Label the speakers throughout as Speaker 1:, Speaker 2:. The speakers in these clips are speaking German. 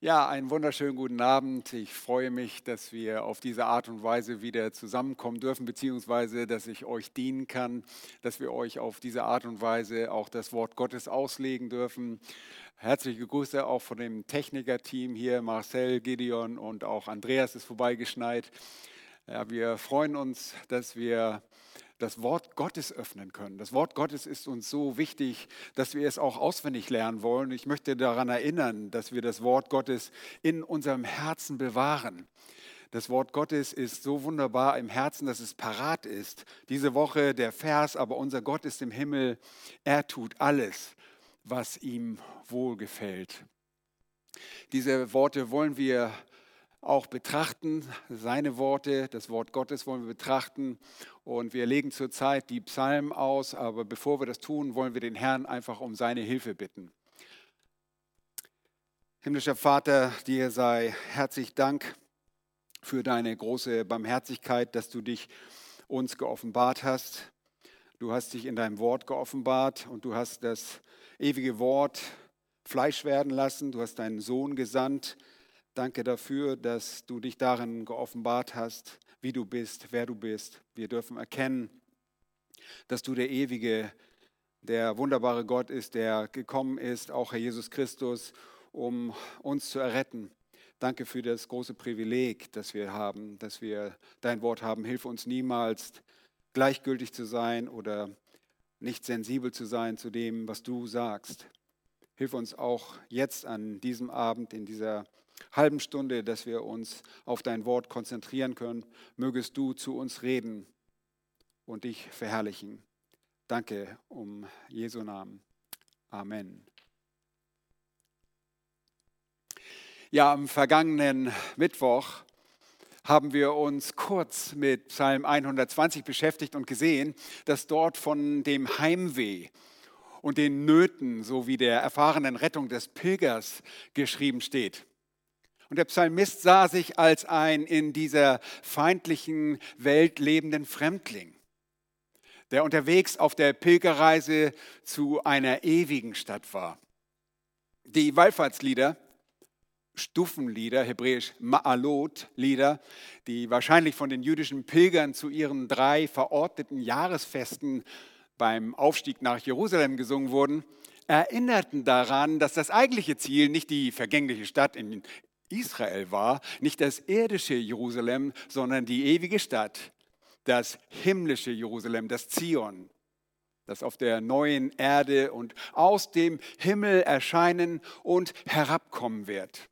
Speaker 1: Ja, einen wunderschönen guten Abend. Ich freue mich, dass wir auf diese Art und Weise wieder zusammenkommen dürfen, beziehungsweise dass ich euch dienen kann, dass wir euch auf diese Art und Weise auch das Wort Gottes auslegen dürfen. Herzliche Grüße auch von dem Technikerteam hier, Marcel, Gideon und auch Andreas ist vorbeigeschneit. Ja, wir freuen uns, dass wir das Wort Gottes öffnen können. Das Wort Gottes ist uns so wichtig, dass wir es auch auswendig lernen wollen. Ich möchte daran erinnern, dass wir das Wort Gottes in unserem Herzen bewahren. Das Wort Gottes ist so wunderbar im Herzen, dass es parat ist. Diese Woche der Vers, aber unser Gott ist im Himmel. Er tut alles, was ihm wohlgefällt. Diese Worte wollen wir auch betrachten, seine Worte, das Wort Gottes wollen wir betrachten. Und wir legen zurzeit die Psalmen aus, aber bevor wir das tun, wollen wir den Herrn einfach um seine Hilfe bitten. Himmlischer Vater, dir sei herzlich Dank für deine große Barmherzigkeit, dass du dich uns geoffenbart hast. Du hast dich in deinem Wort geoffenbart und du hast das ewige Wort Fleisch werden lassen. Du hast deinen Sohn gesandt, Danke dafür, dass du dich darin geoffenbart hast, wie du bist, wer du bist. Wir dürfen erkennen, dass du der ewige, der wunderbare Gott ist, der gekommen ist, auch Herr Jesus Christus, um uns zu erretten. Danke für das große Privileg, das wir haben, dass wir dein Wort haben. Hilf uns niemals gleichgültig zu sein oder nicht sensibel zu sein zu dem, was du sagst. Hilf uns auch jetzt an diesem Abend in dieser halben Stunde, dass wir uns auf dein Wort konzentrieren können. Mögest du zu uns reden und dich verherrlichen. Danke um Jesu Namen. Amen. Ja, am vergangenen Mittwoch haben wir uns kurz mit Psalm 120 beschäftigt und gesehen, dass dort von dem Heimweh und den Nöten sowie der erfahrenen Rettung des Pilgers geschrieben steht. Und der Psalmist sah sich als ein in dieser feindlichen Welt lebenden Fremdling, der unterwegs auf der Pilgerreise zu einer ewigen Stadt war. Die Wallfahrtslieder, Stufenlieder, hebräisch Ma'alot-Lieder, die wahrscheinlich von den jüdischen Pilgern zu ihren drei verordneten Jahresfesten beim Aufstieg nach Jerusalem gesungen wurden, erinnerten daran, dass das eigentliche Ziel nicht die vergängliche Stadt in Israel war, nicht das irdische Jerusalem, sondern die ewige Stadt, das himmlische Jerusalem, das Zion, das auf der neuen Erde und aus dem Himmel erscheinen und herabkommen wird.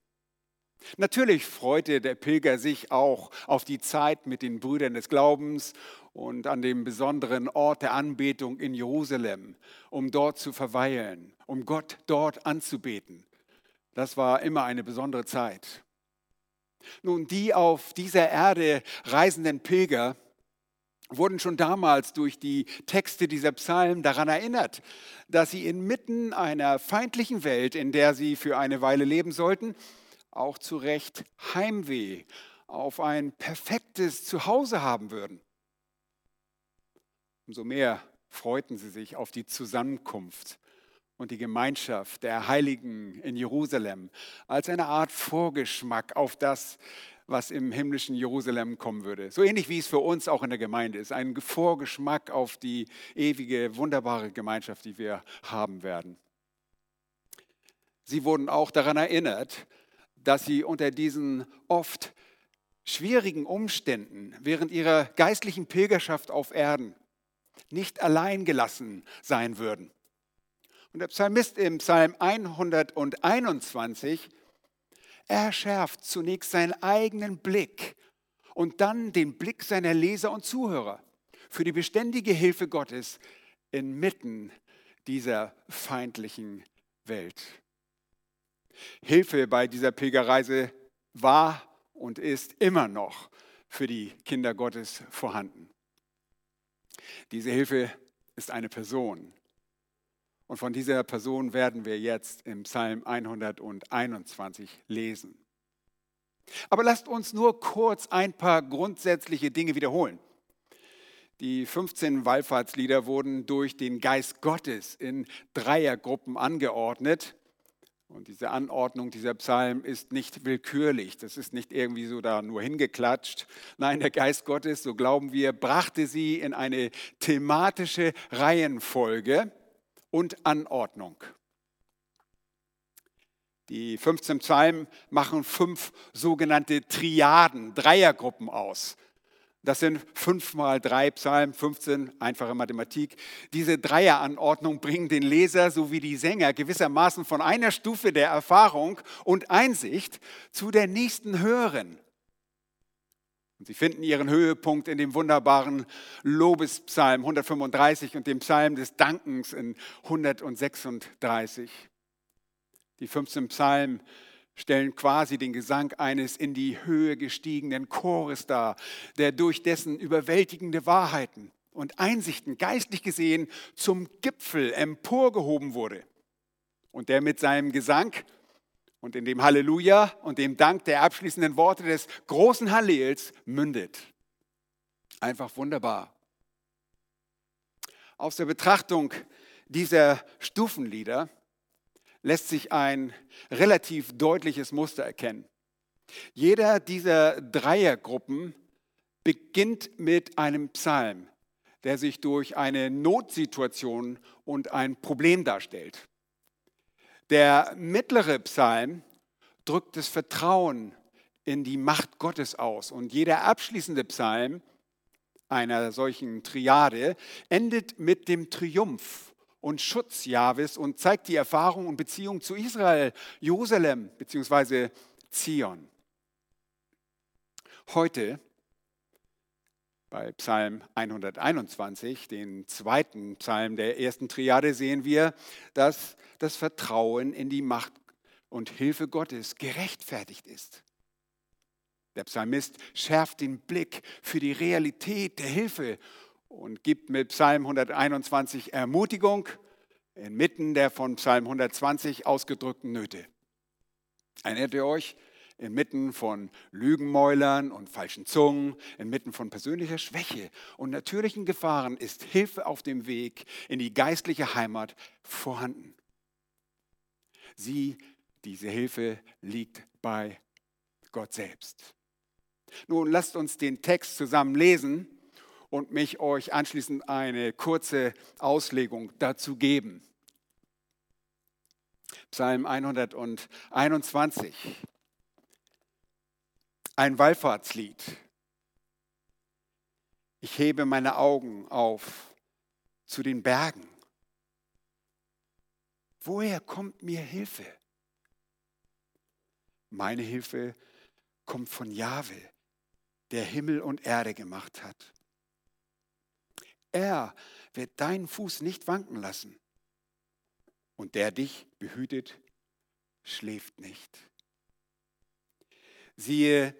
Speaker 1: Natürlich freute der Pilger sich auch auf die Zeit mit den Brüdern des Glaubens und an dem besonderen Ort der Anbetung in Jerusalem, um dort zu verweilen, um Gott dort anzubeten. Das war immer eine besondere Zeit. Nun, die auf dieser Erde reisenden Pilger wurden schon damals durch die Texte dieser Psalmen daran erinnert, dass sie inmitten einer feindlichen Welt, in der sie für eine Weile leben sollten, auch zu Recht Heimweh auf ein perfektes Zuhause haben würden. Umso mehr freuten sie sich auf die Zusammenkunft und die Gemeinschaft der Heiligen in Jerusalem als eine Art Vorgeschmack auf das, was im himmlischen Jerusalem kommen würde. So ähnlich wie es für uns auch in der Gemeinde ist. Ein Vorgeschmack auf die ewige, wunderbare Gemeinschaft, die wir haben werden. Sie wurden auch daran erinnert, dass sie unter diesen oft schwierigen Umständen während ihrer geistlichen Pilgerschaft auf Erden nicht allein gelassen sein würden. Und der Psalmist im Psalm 121, er schärft zunächst seinen eigenen Blick und dann den Blick seiner Leser und Zuhörer für die beständige Hilfe Gottes inmitten dieser feindlichen Welt. Hilfe bei dieser Pilgerreise war und ist immer noch für die Kinder Gottes vorhanden. Diese Hilfe ist eine Person, und von dieser Person werden wir jetzt im Psalm 121 lesen. Aber lasst uns nur kurz ein paar grundsätzliche Dinge wiederholen. Die 15 Wallfahrtslieder wurden durch den Geist Gottes in Dreiergruppen angeordnet. Und diese Anordnung dieser Psalm ist nicht willkürlich, das ist nicht irgendwie so da nur hingeklatscht. Nein, der Geist Gottes, so glauben wir, brachte sie in eine thematische Reihenfolge und Anordnung. Die 15 Psalmen machen fünf sogenannte Triaden, Dreiergruppen aus. Das sind fünf mal drei Psalmen, 15, einfache Mathematik. Diese Dreieranordnung bringen den Leser sowie die Sänger gewissermaßen von einer Stufe der Erfahrung und Einsicht zu der nächsten höheren. Und sie finden ihren Höhepunkt in dem wunderbaren Lobespsalm 135 und dem Psalm des Dankens in 136. Die 15 Psalmen stellen quasi den Gesang eines in die Höhe gestiegenen Chores dar, der durch dessen überwältigende Wahrheiten und Einsichten geistlich gesehen zum Gipfel emporgehoben wurde und der mit seinem Gesang und in dem Halleluja und dem Dank der abschließenden Worte des großen Hallels mündet. Einfach wunderbar. Aus der Betrachtung dieser Stufenlieder lässt sich ein relativ deutliches Muster erkennen. Jeder dieser Dreiergruppen beginnt mit einem Psalm, der sich durch eine Notsituation und ein Problem darstellt. Der mittlere Psalm drückt das Vertrauen in die Macht Gottes aus und jeder abschließende Psalm einer solchen Triade endet mit dem Triumph und Schutz Jahwes und zeigt die Erfahrung und Beziehung zu Israel, Jerusalem bzw. Zion. Heute bei Psalm 121, den zweiten Psalm der ersten Triade, sehen wir, dass das Vertrauen in die Macht und Hilfe Gottes gerechtfertigt ist. Der Psalmist schärft den Blick für die Realität der Hilfe und gibt mit Psalm 121 Ermutigung inmitten der von Psalm 120 ausgedrückten Nöte. Erinnert ihr euch? Inmitten von Lügenmäulern und falschen Zungen, inmitten von persönlicher Schwäche und natürlichen Gefahren ist Hilfe auf dem Weg in die geistliche Heimat vorhanden. Sie, diese Hilfe liegt bei Gott selbst. Nun lasst uns den Text zusammen lesen und mich euch anschließend eine kurze Auslegung dazu geben. Psalm 121, ein Wallfahrtslied. Ich hebe meine Augen auf zu den Bergen. Woher kommt mir Hilfe? Meine Hilfe kommt von Jahwe, der Himmel und Erde gemacht hat. Er wird deinen Fuß nicht wanken lassen. Und der dich behütet, schläft nicht. Siehe,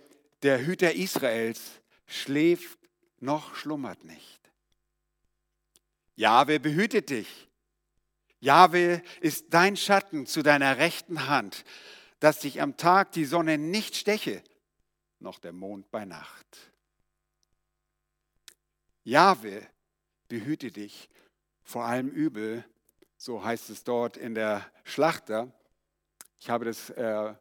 Speaker 1: der Hüter Israels schläft noch schlummert nicht. Jahwe behütet dich. Jahwe ist dein Schatten zu deiner rechten Hand, dass dich am Tag die Sonne nicht steche, noch der Mond bei Nacht. Jahwe behüte dich vor allem Übel, so heißt es dort in der Schlachter. Ich habe das äh,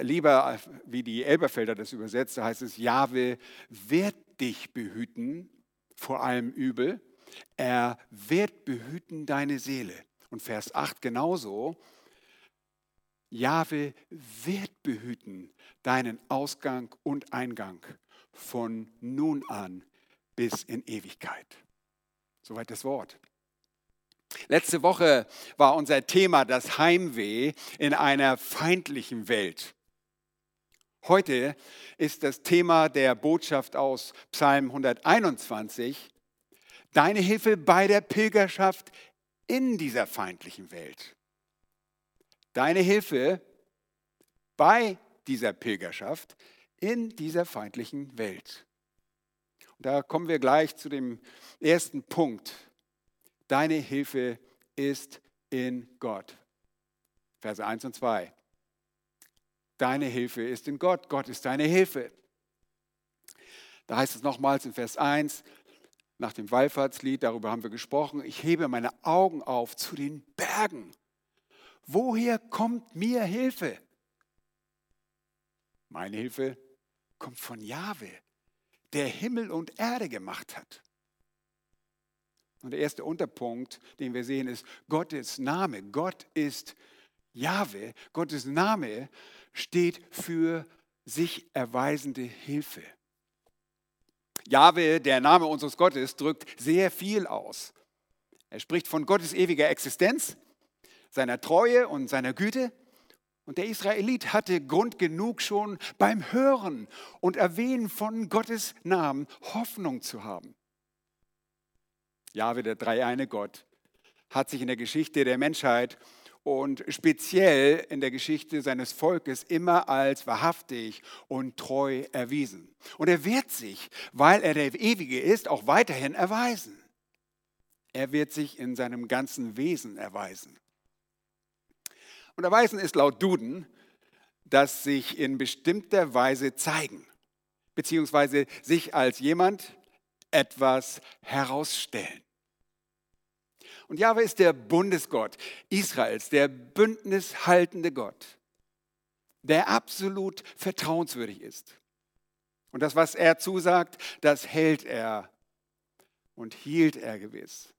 Speaker 1: lieber, wie die Elberfelder das übersetzt, da heißt es, Jahwe wird dich behüten vor allem Übel, er wird behüten deine Seele. Und Vers 8 genauso, Jahwe wird behüten deinen Ausgang und Eingang von nun an bis in Ewigkeit. Soweit das Wort. Letzte Woche war unser Thema das Heimweh in einer feindlichen Welt. Heute ist das Thema der Botschaft aus Psalm 121 deine Hilfe bei der Pilgerschaft in dieser feindlichen Welt. Deine Hilfe bei dieser Pilgerschaft in dieser feindlichen Welt. Da kommen wir gleich zu dem ersten Punkt. Deine Hilfe ist in Gott. Verse 1 und 2. Deine Hilfe ist in Gott. Gott ist deine Hilfe. Da heißt es nochmals in Vers 1, nach dem Wallfahrtslied, darüber haben wir gesprochen, ich hebe meine Augen auf zu den Bergen. woher kommt mir Hilfe? Meine Hilfe kommt von Jahwe, der Himmel und Erde gemacht hat. Und der erste Unterpunkt, den wir sehen, ist Gottes Name. Gott ist Jahwe. Gottes Name steht für sich erweisende Hilfe. Jahwe, der Name unseres Gottes, drückt sehr viel aus. Er spricht von Gottes ewiger Existenz, seiner Treue und seiner Güte. Und der Israelit hatte Grund genug schon beim Hören und Erwähnen von Gottes Namen Hoffnung zu haben. Jahwe, der dreieine Gott, hat sich in der Geschichte der Menschheit und speziell in der Geschichte seines Volkes immer als wahrhaftig und treu erwiesen. Und er wird sich, weil er der Ewige ist, auch weiterhin erweisen. Er wird sich in seinem ganzen Wesen erweisen. Und erweisen ist laut Duden, dass sich in bestimmter Weise zeigen, beziehungsweise sich als jemand etwas herausstellen. Und Jahwe ist der Bundesgott Israels, der bündnishaltende Gott, der absolut vertrauenswürdig ist. Und das, was er zusagt, das hält er und hielt er gewiss.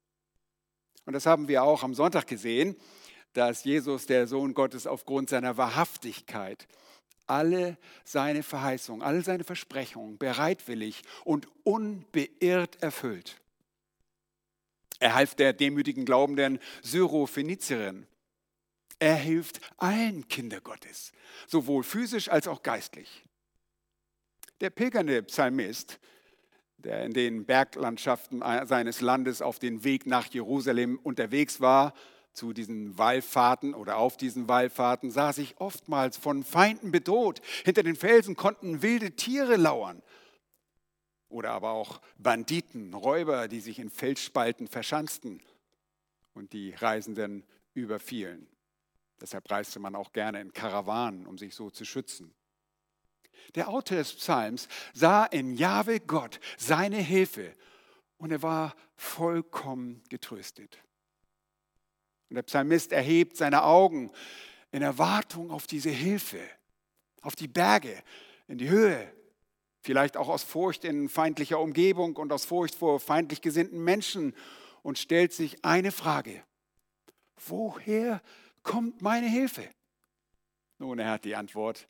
Speaker 1: Und das haben wir auch am Sonntag gesehen, dass Jesus, der Sohn Gottes, aufgrund seiner Wahrhaftigkeit alle seine Verheißungen, alle seine Versprechungen bereitwillig und unbeirrt erfüllt. Er half der demütigen glaubenden Syrophönizierin. Er hilft allen Kinder Gottes, sowohl physisch als auch geistlich. Der pilgernde Psalmist, der in den Berglandschaften seines Landes auf den Weg nach Jerusalem unterwegs war, zu diesen Wallfahrten oder auf diesen Wallfahrten, sah sich oftmals von Feinden bedroht. Hinter den Felsen konnten wilde Tiere lauern oder aber auch Banditen, Räuber, die sich in Felsspalten verschanzten und die Reisenden überfielen. Deshalb reiste man auch gerne in Karawanen, um sich so zu schützen. Der Autor des Psalms sah in Jahwe Gott seine Hilfe und er war vollkommen getröstet. Und der Psalmist erhebt seine Augen in Erwartung auf diese Hilfe, auf die Berge, in die Höhe, vielleicht auch aus Furcht in feindlicher Umgebung und aus Furcht vor feindlich gesinnten Menschen und stellt sich eine Frage. Woher kommt meine Hilfe? Nun, er hat die Antwort.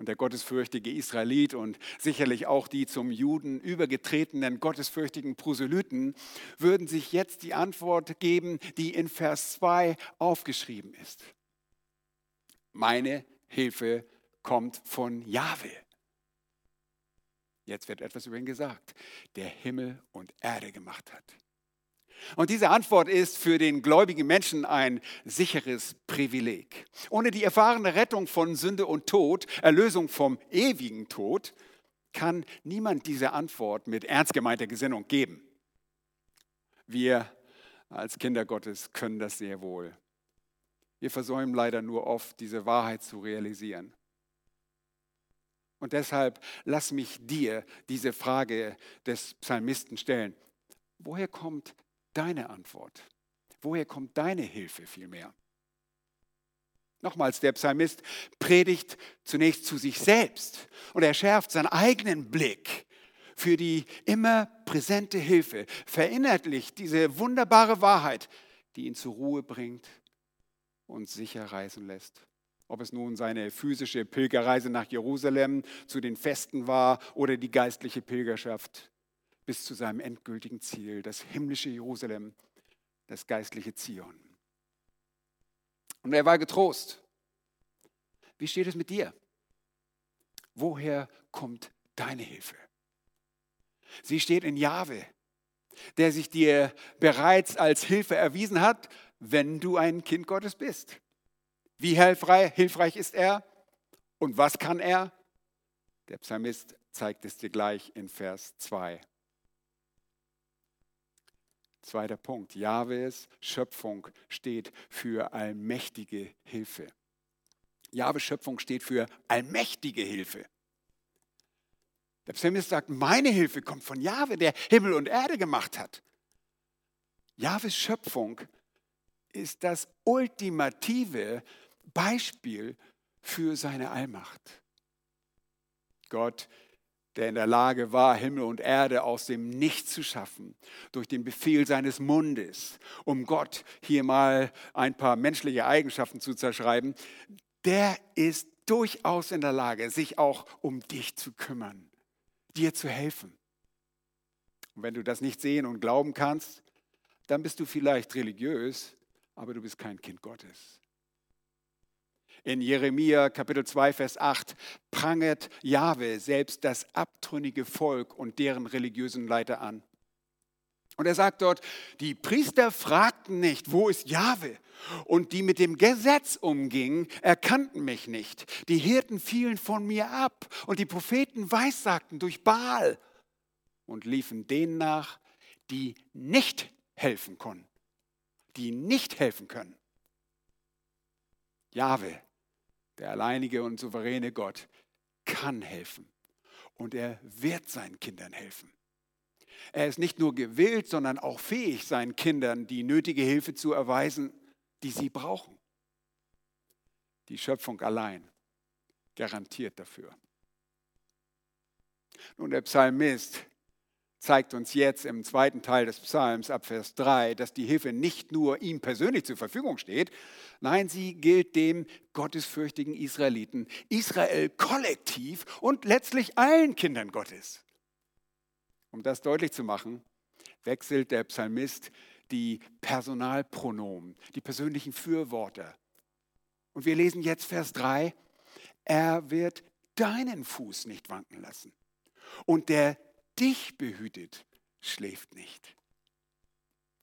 Speaker 1: Und der gottesfürchtige Israelit und sicherlich auch die zum Juden übergetretenen gottesfürchtigen Proselyten würden sich jetzt die Antwort geben, die in Vers 2 aufgeschrieben ist. Meine Hilfe kommt von Jahwe. Jetzt wird etwas über ihn gesagt, der Himmel und Erde gemacht hat. Und diese Antwort ist für den gläubigen Menschen ein sicheres Privileg. Ohne die erfahrene Rettung von Sünde und Tod, Erlösung vom ewigen Tod, kann niemand diese Antwort mit ernst gemeinter Gesinnung geben. Wir als Kinder Gottes können das sehr wohl. Wir versäumen leider nur oft, diese Wahrheit zu realisieren. Und deshalb lass mich dir diese Frage des Psalmisten stellen. Woher kommt deine Antwort? Woher kommt deine Hilfe vielmehr? Nochmals, der Psalmist predigt zunächst zu sich selbst und er schärft seinen eigenen Blick für die immer präsente Hilfe, verinnerlicht diese wunderbare Wahrheit, die ihn zur Ruhe bringt und sicher reisen lässt. Ob es nun seine physische Pilgerreise nach Jerusalem zu den Festen war oder die geistliche Pilgerschaft bis zu seinem endgültigen Ziel, das himmlische Jerusalem, das geistliche Zion. Und er war getrost. Wie steht es mit dir? Woher kommt deine Hilfe? Sie steht in Jahwe, der sich dir bereits als Hilfe erwiesen hat, wenn du ein Kind Gottes bist. Wie hilfreich, hilfreich ist er und was kann er? Der Psalmist zeigt es dir gleich in Vers 2. Zweiter Punkt. Jahwes Schöpfung steht für allmächtige Hilfe. Jahwes Schöpfung steht für allmächtige Hilfe. Der Psalmist sagt, meine Hilfe kommt von Jahwe, der Himmel und Erde gemacht hat. Jahwes Schöpfung ist das ultimative Beispiel für seine Allmacht. Gott, der in der Lage war, Himmel und Erde aus dem Nichts zu schaffen, durch den Befehl seines Mundes, um Gott hier mal ein paar menschliche Eigenschaften zu zerschreiben, der ist durchaus in der Lage, sich auch um dich zu kümmern, dir zu helfen. Und wenn du das nicht sehen und glauben kannst, dann bist du vielleicht religiös, aber du bist kein Kind Gottes. In Jeremia Kapitel 2, Vers 8 prangert Jahwe selbst das abtrünnige Volk und deren religiösen Leiter an. Und er sagt dort, die Priester fragten nicht, wo ist Jahwe? Und die mit dem Gesetz umgingen, erkannten mich nicht. Die Hirten fielen von mir ab und die Propheten weissagten durch Baal und liefen denen nach, die nicht helfen konnten, die nicht helfen können. Jahwe der alleinige und souveräne Gott, kann helfen. Und er wird seinen Kindern helfen. Er ist nicht nur gewillt, sondern auch fähig, seinen Kindern die nötige Hilfe zu erweisen, die sie brauchen. Die Schöpfung allein garantiert dafür. Nun, der Psalmist zeigt uns jetzt im zweiten Teil des Psalms ab Vers 3, dass die Hilfe nicht nur ihm persönlich zur Verfügung steht, nein, sie gilt dem gottesfürchtigen Israeliten, Israel kollektiv und letztlich allen Kindern Gottes. Um das deutlich zu machen, wechselt der Psalmist die Personalpronomen, die persönlichen Fürworte. Und wir lesen jetzt Vers 3, er wird deinen Fuß nicht wanken lassen. Und der dich behütet, schläft nicht.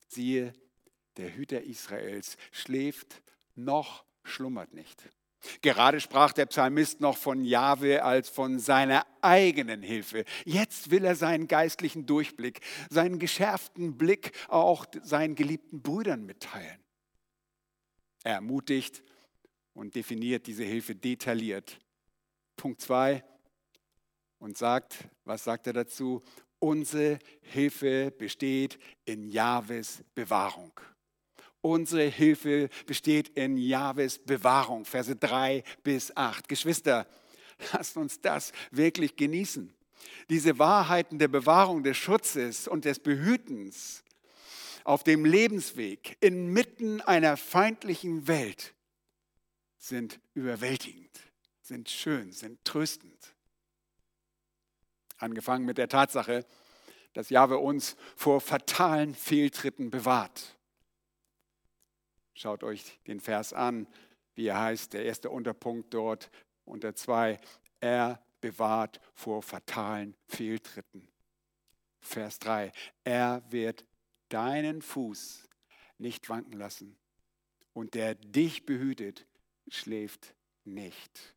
Speaker 1: Siehe, der Hüter Israels schläft noch schlummert nicht. Gerade sprach der Psalmist noch von Jahwe als von seiner eigenen Hilfe. Jetzt will er seinen geistlichen Durchblick, seinen geschärften Blick auch seinen geliebten Brüdern mitteilen. Er ermutigt und definiert diese Hilfe detailliert. Punkt 2, und sagt, was sagt er dazu? Unsere Hilfe besteht in Jahwes Bewahrung. Unsere Hilfe besteht in Jahwes Bewahrung. Verse 3 bis 8. Geschwister, lasst uns das wirklich genießen. Diese Wahrheiten der Bewahrung, des Schutzes und des Behütens auf dem Lebensweg inmitten einer feindlichen Welt sind überwältigend, sind schön, sind tröstend. Angefangen mit der Tatsache, dass Jahwe uns vor fatalen Fehltritten bewahrt. Schaut euch den Vers an, wie er heißt, der erste Unterpunkt dort unter zwei. Er bewahrt vor fatalen Fehltritten. Vers 3. Er wird deinen Fuß nicht wanken lassen. Und der dich behütet, schläft nicht.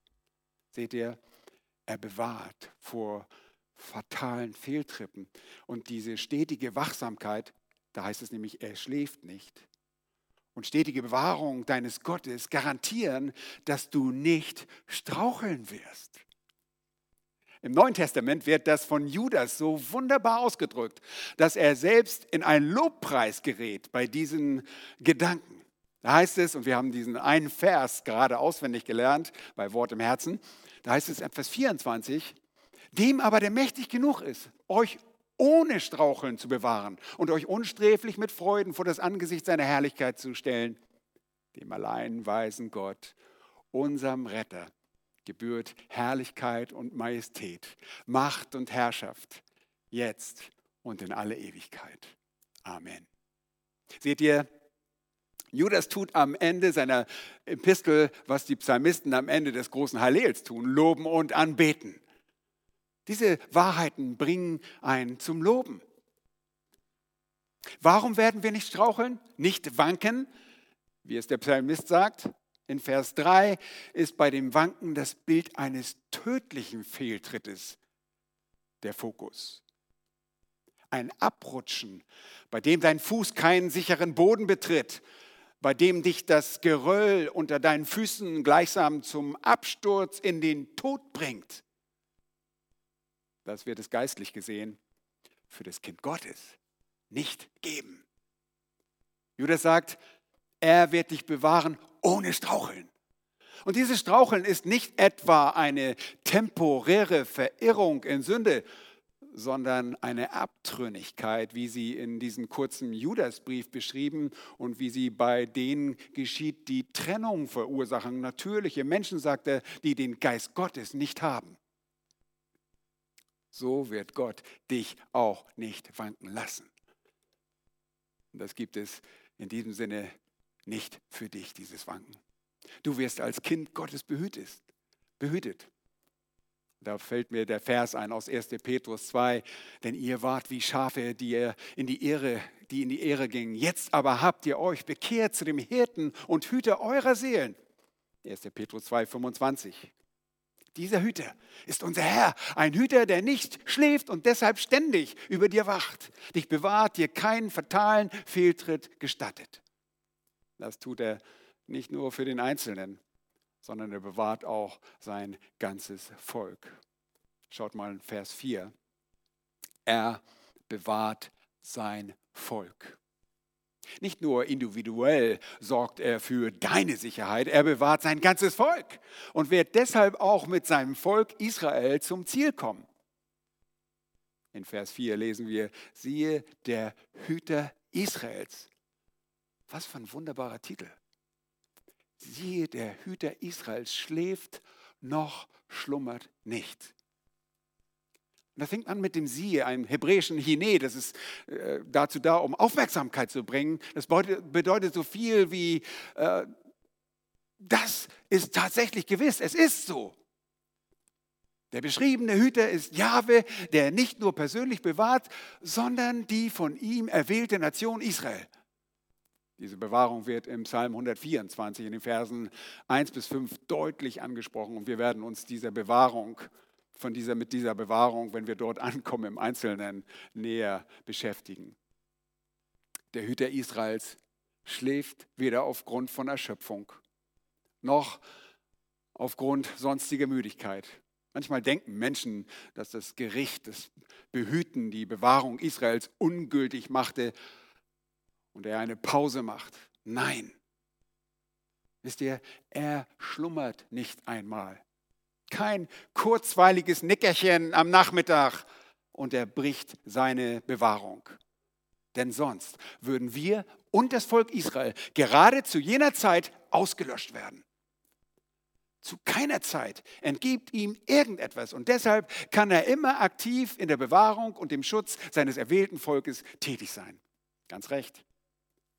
Speaker 1: Seht ihr, er bewahrt vor fatalen Fehltrippen. Und diese stetige Wachsamkeit, da heißt es nämlich, er schläft nicht. Und stetige Bewahrung deines Gottes garantieren, dass du nicht straucheln wirst. Im Neuen Testament wird das von Judas so wunderbar ausgedrückt, dass er selbst in einen Lobpreis gerät bei diesen Gedanken. Da heißt es, und wir haben diesen einen Vers gerade auswendig gelernt bei Wort im Herzen, da heißt es in Vers 24, dem aber, der mächtig genug ist, euch ohne Straucheln zu bewahren und euch unsträflich mit Freuden vor das Angesicht seiner Herrlichkeit zu stellen, dem allein weisen Gott, unserem Retter, gebührt Herrlichkeit und Majestät, Macht und Herrschaft, jetzt und in alle Ewigkeit. Amen. Seht ihr, Judas tut am Ende seiner Epistel, was die Psalmisten am Ende des großen Hallels tun, loben und anbeten. Diese Wahrheiten bringen einen zum Loben. Warum werden wir nicht straucheln, nicht wanken, wie es der Psalmist sagt? In Vers 3 ist bei dem Wanken das Bild eines tödlichen Fehltrittes der Fokus. Ein Abrutschen, bei dem dein Fuß keinen sicheren Boden betritt, bei dem dich das Geröll unter deinen Füßen gleichsam zum Absturz in den Tod bringt das wird es geistlich gesehen, für das Kind Gottes nicht geben. Judas sagt, Er wird dich bewahren ohne Straucheln. Und dieses Straucheln ist nicht etwa eine temporäre Verirrung in Sünde, sondern eine Abtrünnigkeit, wie sie in diesem kurzen Judasbrief beschrieben und wie sie bei denen geschieht, die Trennung verursachen, natürliche Menschen, sagt er, die den Geist Gottes nicht haben. So wird Gott dich auch nicht wanken lassen. Und das gibt es in diesem Sinne nicht für dich, dieses Wanken. Du wirst als Kind Gottes behütet. behütet. Da fällt mir der Vers ein aus 1. Petrus 2, denn ihr wart wie Schafe, die in die Ehre, die in die Ehre gingen. Jetzt aber habt ihr euch bekehrt zu dem Hirten und Hüter eurer Seelen. 1. Petrus 2, 25. Dieser Hüter ist unser Herr, ein Hüter, der nicht schläft und deshalb ständig über dir wacht, dich bewahrt, dir keinen fatalen Fehltritt gestattet. Das tut er nicht nur für den Einzelnen, sondern er bewahrt auch sein ganzes Volk. Schaut mal in Vers 4. Er bewahrt sein Volk. Nicht nur individuell sorgt er für deine Sicherheit, er bewahrt sein ganzes Volk und wird deshalb auch mit seinem Volk Israel zum Ziel kommen. In Vers 4 lesen wir, siehe der Hüter Israels. Was für ein wunderbarer Titel. Siehe, der Hüter Israels schläft noch schlummert nicht. Und das fängt an mit dem Siehe, einem hebräischen Hine. Das ist äh, dazu da, um Aufmerksamkeit zu bringen. Das bedeutet, so viel wie, äh, das ist tatsächlich gewiss, es ist so. Der beschriebene Hüter ist Jahwe, der nicht nur persönlich bewahrt, sondern die von ihm erwählte Nation Israel. Diese Bewahrung wird im Psalm 124 in den Versen 1 bis 5 deutlich angesprochen und wir werden uns dieser Bewahrung, von dieser, mit dieser Bewahrung, wenn wir dort ankommen, im Einzelnen näher beschäftigen. Der Hüter Israels schläft weder aufgrund von Erschöpfung noch aufgrund sonstiger Müdigkeit. Manchmal denken Menschen, dass das Gericht, das Behüten, die Bewahrung Israels ungültig machte und er eine Pause macht. Nein. Wisst ihr, er schlummert nicht einmal. Kein kurzweiliges Nickerchen am Nachmittag und er bricht seine Bewahrung. Denn sonst würden wir und das Volk Israel gerade zu jener Zeit ausgelöscht werden. Zu keiner Zeit entgibt ihm irgendetwas und deshalb kann er immer aktiv in der Bewahrung und dem Schutz seines erwählten Volkes tätig sein. Ganz recht.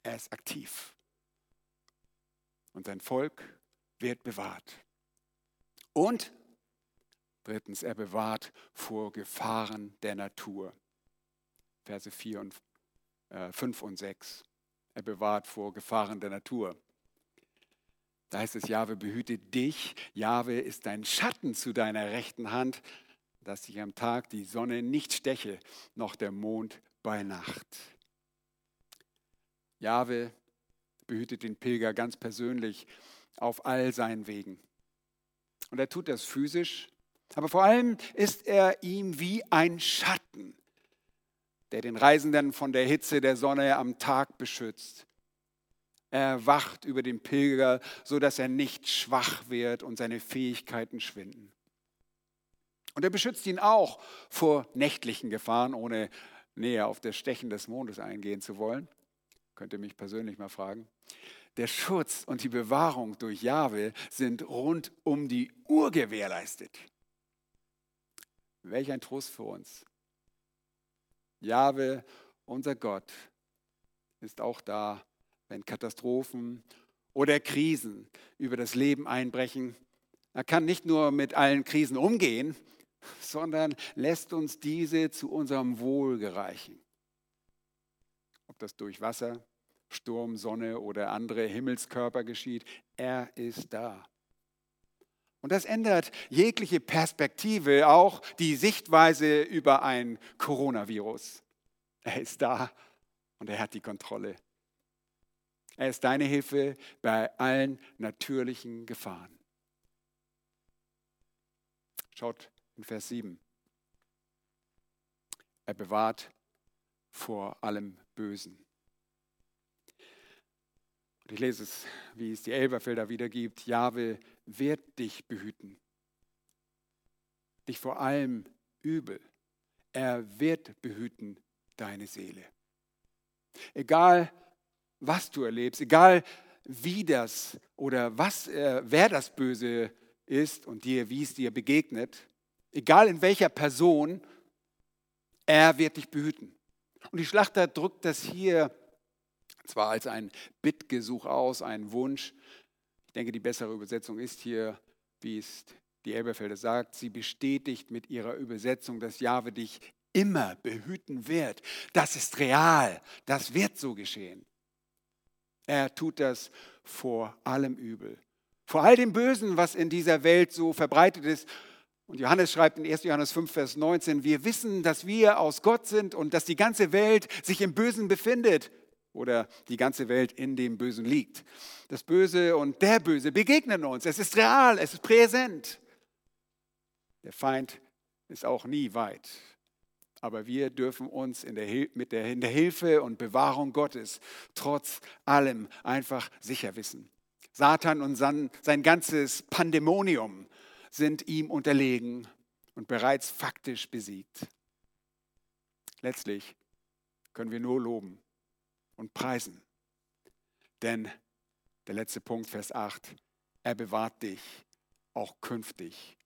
Speaker 1: Er ist aktiv. Und sein Volk wird bewahrt. Und drittens, er bewahrt vor Gefahren der Natur. Verse 4 und, äh, 5 und 6. Er bewahrt vor Gefahren der Natur. Da heißt es, Jahwe behüte dich. Jahwe ist dein Schatten zu deiner rechten Hand, dass dich am Tag die Sonne nicht steche, noch der Mond bei Nacht. Jahwe behütet den Pilger ganz persönlich auf all seinen Wegen. Und er tut das physisch, aber vor allem ist er ihm wie ein Schatten, der den Reisenden von der Hitze der Sonne am Tag beschützt. Er wacht über den Pilger, so dass er nicht schwach wird und seine Fähigkeiten schwinden. Und er beschützt ihn auch vor nächtlichen Gefahren, ohne näher auf das Stechen des Mondes eingehen zu wollen könnt ihr mich persönlich mal fragen. Der Schutz und die Bewahrung durch Jahwe sind rund um die Uhr gewährleistet. Welch ein Trost für uns. Jahwe, unser Gott, ist auch da, wenn Katastrophen oder Krisen über das Leben einbrechen. Er kann nicht nur mit allen Krisen umgehen, sondern lässt uns diese zu unserem Wohl gereichen. Ob das durch Wasser, Sturm, Sonne oder andere Himmelskörper geschieht. Er ist da. Und das ändert jegliche Perspektive, auch die Sichtweise über ein Coronavirus. Er ist da und er hat die Kontrolle. Er ist deine Hilfe bei allen natürlichen Gefahren. Schaut in Vers 7. Er bewahrt vor allem Bösen. Ich lese es, wie es die Elberfelder wiedergibt. Jahwe wird dich behüten. Dich vor allem Übel. Er wird behüten deine Seele. Egal, was du erlebst, egal wie das oder was, äh, wer das Böse ist und dir, wie es dir begegnet, egal in welcher Person, er wird dich behüten. Und die Schlachter drückt das hier zwar als ein Bittgesuch aus, ein Wunsch. Ich denke, die bessere Übersetzung ist hier, wie es die Elberfelder sagt, sie bestätigt mit ihrer Übersetzung, dass Jahwe dich immer behüten wird. Das ist real, das wird so geschehen. Er tut das vor allem Übel, vor all dem Bösen, was in dieser Welt so verbreitet ist. Und Johannes schreibt in 1. Johannes 5, Vers 19, wir wissen, dass wir aus Gott sind und dass die ganze Welt sich im Bösen befindet oder die ganze Welt in dem Bösen liegt. Das Böse und der Böse begegnen uns. Es ist real, es ist präsent. Der Feind ist auch nie weit. Aber wir dürfen uns in der, mit der, in der Hilfe und Bewahrung Gottes trotz allem einfach sicher wissen. Satan und sein, sein ganzes Pandemonium sind ihm unterlegen und bereits faktisch besiegt. Letztlich können wir nur loben und preisen. Denn der letzte Punkt, Vers 8, er bewahrt dich auch künftig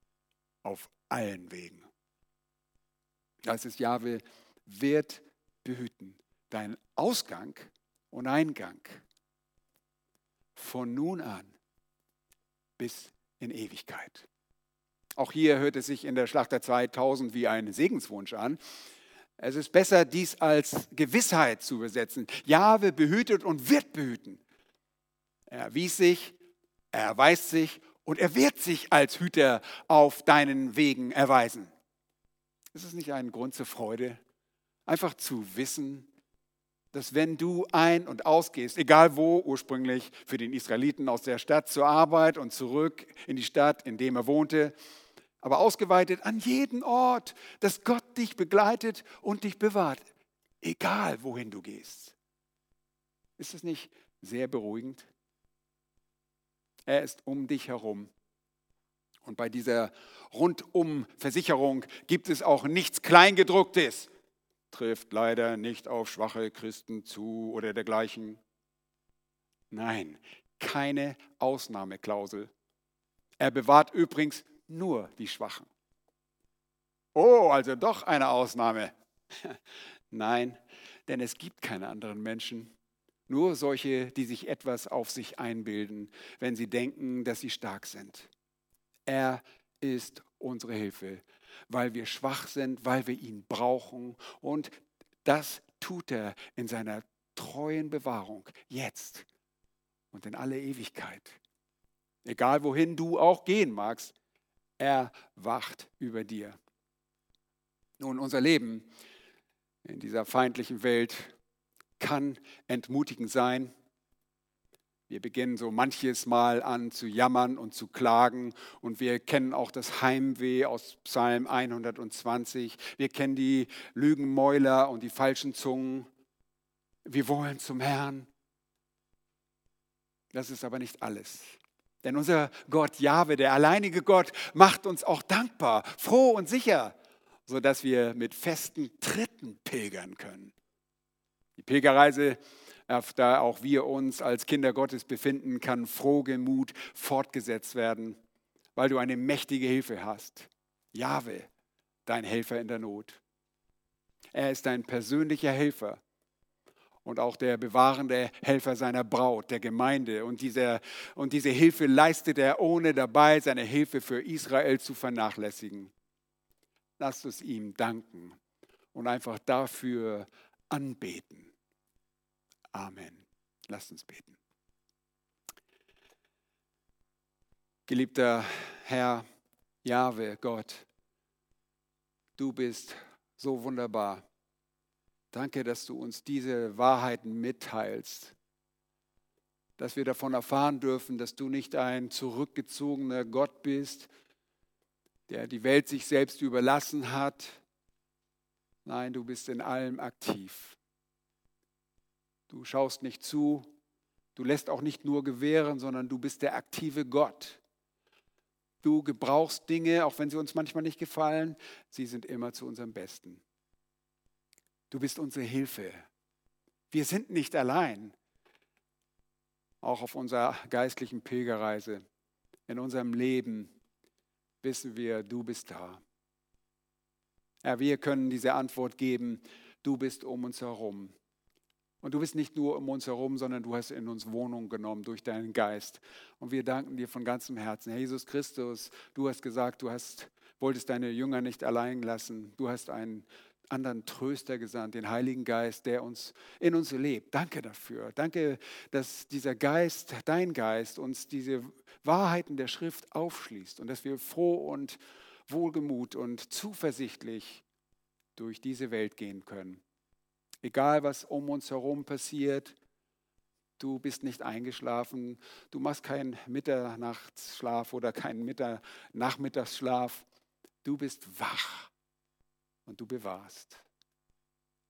Speaker 1: auf allen Wegen. Das ist Jahwe wird behüten deinen Ausgang und Eingang von nun an bis in Ewigkeit. Auch hier hört es sich in der Schlachter 2000 wie ein Segenswunsch an. Es ist besser, dies als Gewissheit zu übersetzen. Jahwe behütet und wird behüten. Er erwies sich, er erweist sich und er wird sich als Hüter auf deinen Wegen erweisen. Ist es nicht ein Grund zur Freude, einfach zu wissen, dass wenn du ein- und ausgehst, egal wo ursprünglich für den Israeliten aus der Stadt zur Arbeit und zurück in die Stadt, in dem er wohnte, aber ausgeweitet an jeden Ort, dass Gott dich begleitet und dich bewahrt, egal wohin du gehst. Ist es nicht sehr beruhigend? Er ist um dich herum. Und bei dieser Rundum-Versicherung gibt es auch nichts Kleingedrucktes. Trifft leider nicht auf schwache Christen zu oder dergleichen. Nein, keine Ausnahmeklausel. Er bewahrt übrigens nur die Schwachen. Oh, also doch eine Ausnahme. Nein, denn es gibt keine anderen Menschen. Nur solche, die sich etwas auf sich einbilden, wenn sie denken, dass sie stark sind. Er ist unsere Hilfe, weil wir schwach sind, weil wir ihn brauchen. Und das tut er in seiner treuen Bewahrung, jetzt und in alle Ewigkeit. Egal wohin du auch gehen magst, er wacht über dir. Nun, unser Leben in dieser feindlichen Welt kann entmutigend sein. Wir beginnen so manches Mal an zu jammern und zu klagen und wir kennen auch das Heimweh aus Psalm 120. Wir kennen die Lügenmäuler und die falschen Zungen. Wir wollen zum Herrn. Das ist aber nicht alles. Denn unser Gott Jahwe, der alleinige Gott, macht uns auch dankbar, froh und sicher, sodass wir mit festen Tritten pilgern können. Die Pilgerreise, auf der auch wir uns als Kinder Gottes befinden, kann frohgemut fortgesetzt werden, weil du eine mächtige Hilfe hast. Jahwe, dein Helfer in der Not. Er ist dein persönlicher Helfer und auch der bewahrende Helfer seiner Braut, der Gemeinde. Und, dieser, und diese Hilfe leistet er, ohne dabei seine Hilfe für Israel zu vernachlässigen. Lasst uns ihm danken und einfach dafür anbeten. Amen. Lasst uns beten. Geliebter Herr, Jahwe, Gott, du bist so wunderbar. Danke, dass du uns diese Wahrheiten mitteilst, dass wir davon erfahren dürfen, dass du nicht ein zurückgezogener Gott bist, der die Welt sich selbst überlassen hat. Nein, du bist in allem aktiv. Du schaust nicht zu, Du lässt auch nicht nur gewähren, sondern du bist der aktive Gott. Du gebrauchst Dinge, auch wenn sie uns manchmal nicht gefallen, sie sind immer zu unserem Besten. Du bist unsere Hilfe. Wir sind nicht allein. Auch auf unserer geistlichen Pilgerreise, in unserem Leben wissen wir, du bist da. Ja, wir können diese Antwort geben, du bist um uns herum. Und du bist nicht nur um uns herum, sondern du hast in uns Wohnung genommen durch deinen Geist. Und wir danken dir von ganzem Herzen. Herr Jesus Christus, du hast gesagt, du hast, wolltest deine Jünger nicht allein lassen. Du hast einen anderen Tröster gesandt, den Heiligen Geist, der uns in uns lebt. Danke dafür. Danke, dass dieser Geist, dein Geist, uns diese Wahrheiten der Schrift aufschließt und dass wir froh und wohlgemut und zuversichtlich durch diese Welt gehen können. Egal, was um uns herum passiert, du bist nicht eingeschlafen, du machst keinen Mitternachtsschlaf oder keinen Nachmittagsschlaf, du bist wach und du bewahrst.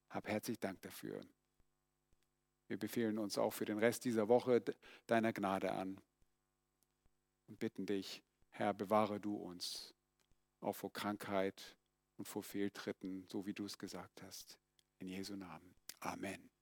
Speaker 1: Hab herzlich Dank dafür. Wir befehlen uns auch für den Rest dieser Woche deiner Gnade an und bitten dich, Herr, bewahre du uns auch vor Krankheit und vor Fehltritten, so wie du es gesagt hast. In Jesu Namen. Amen.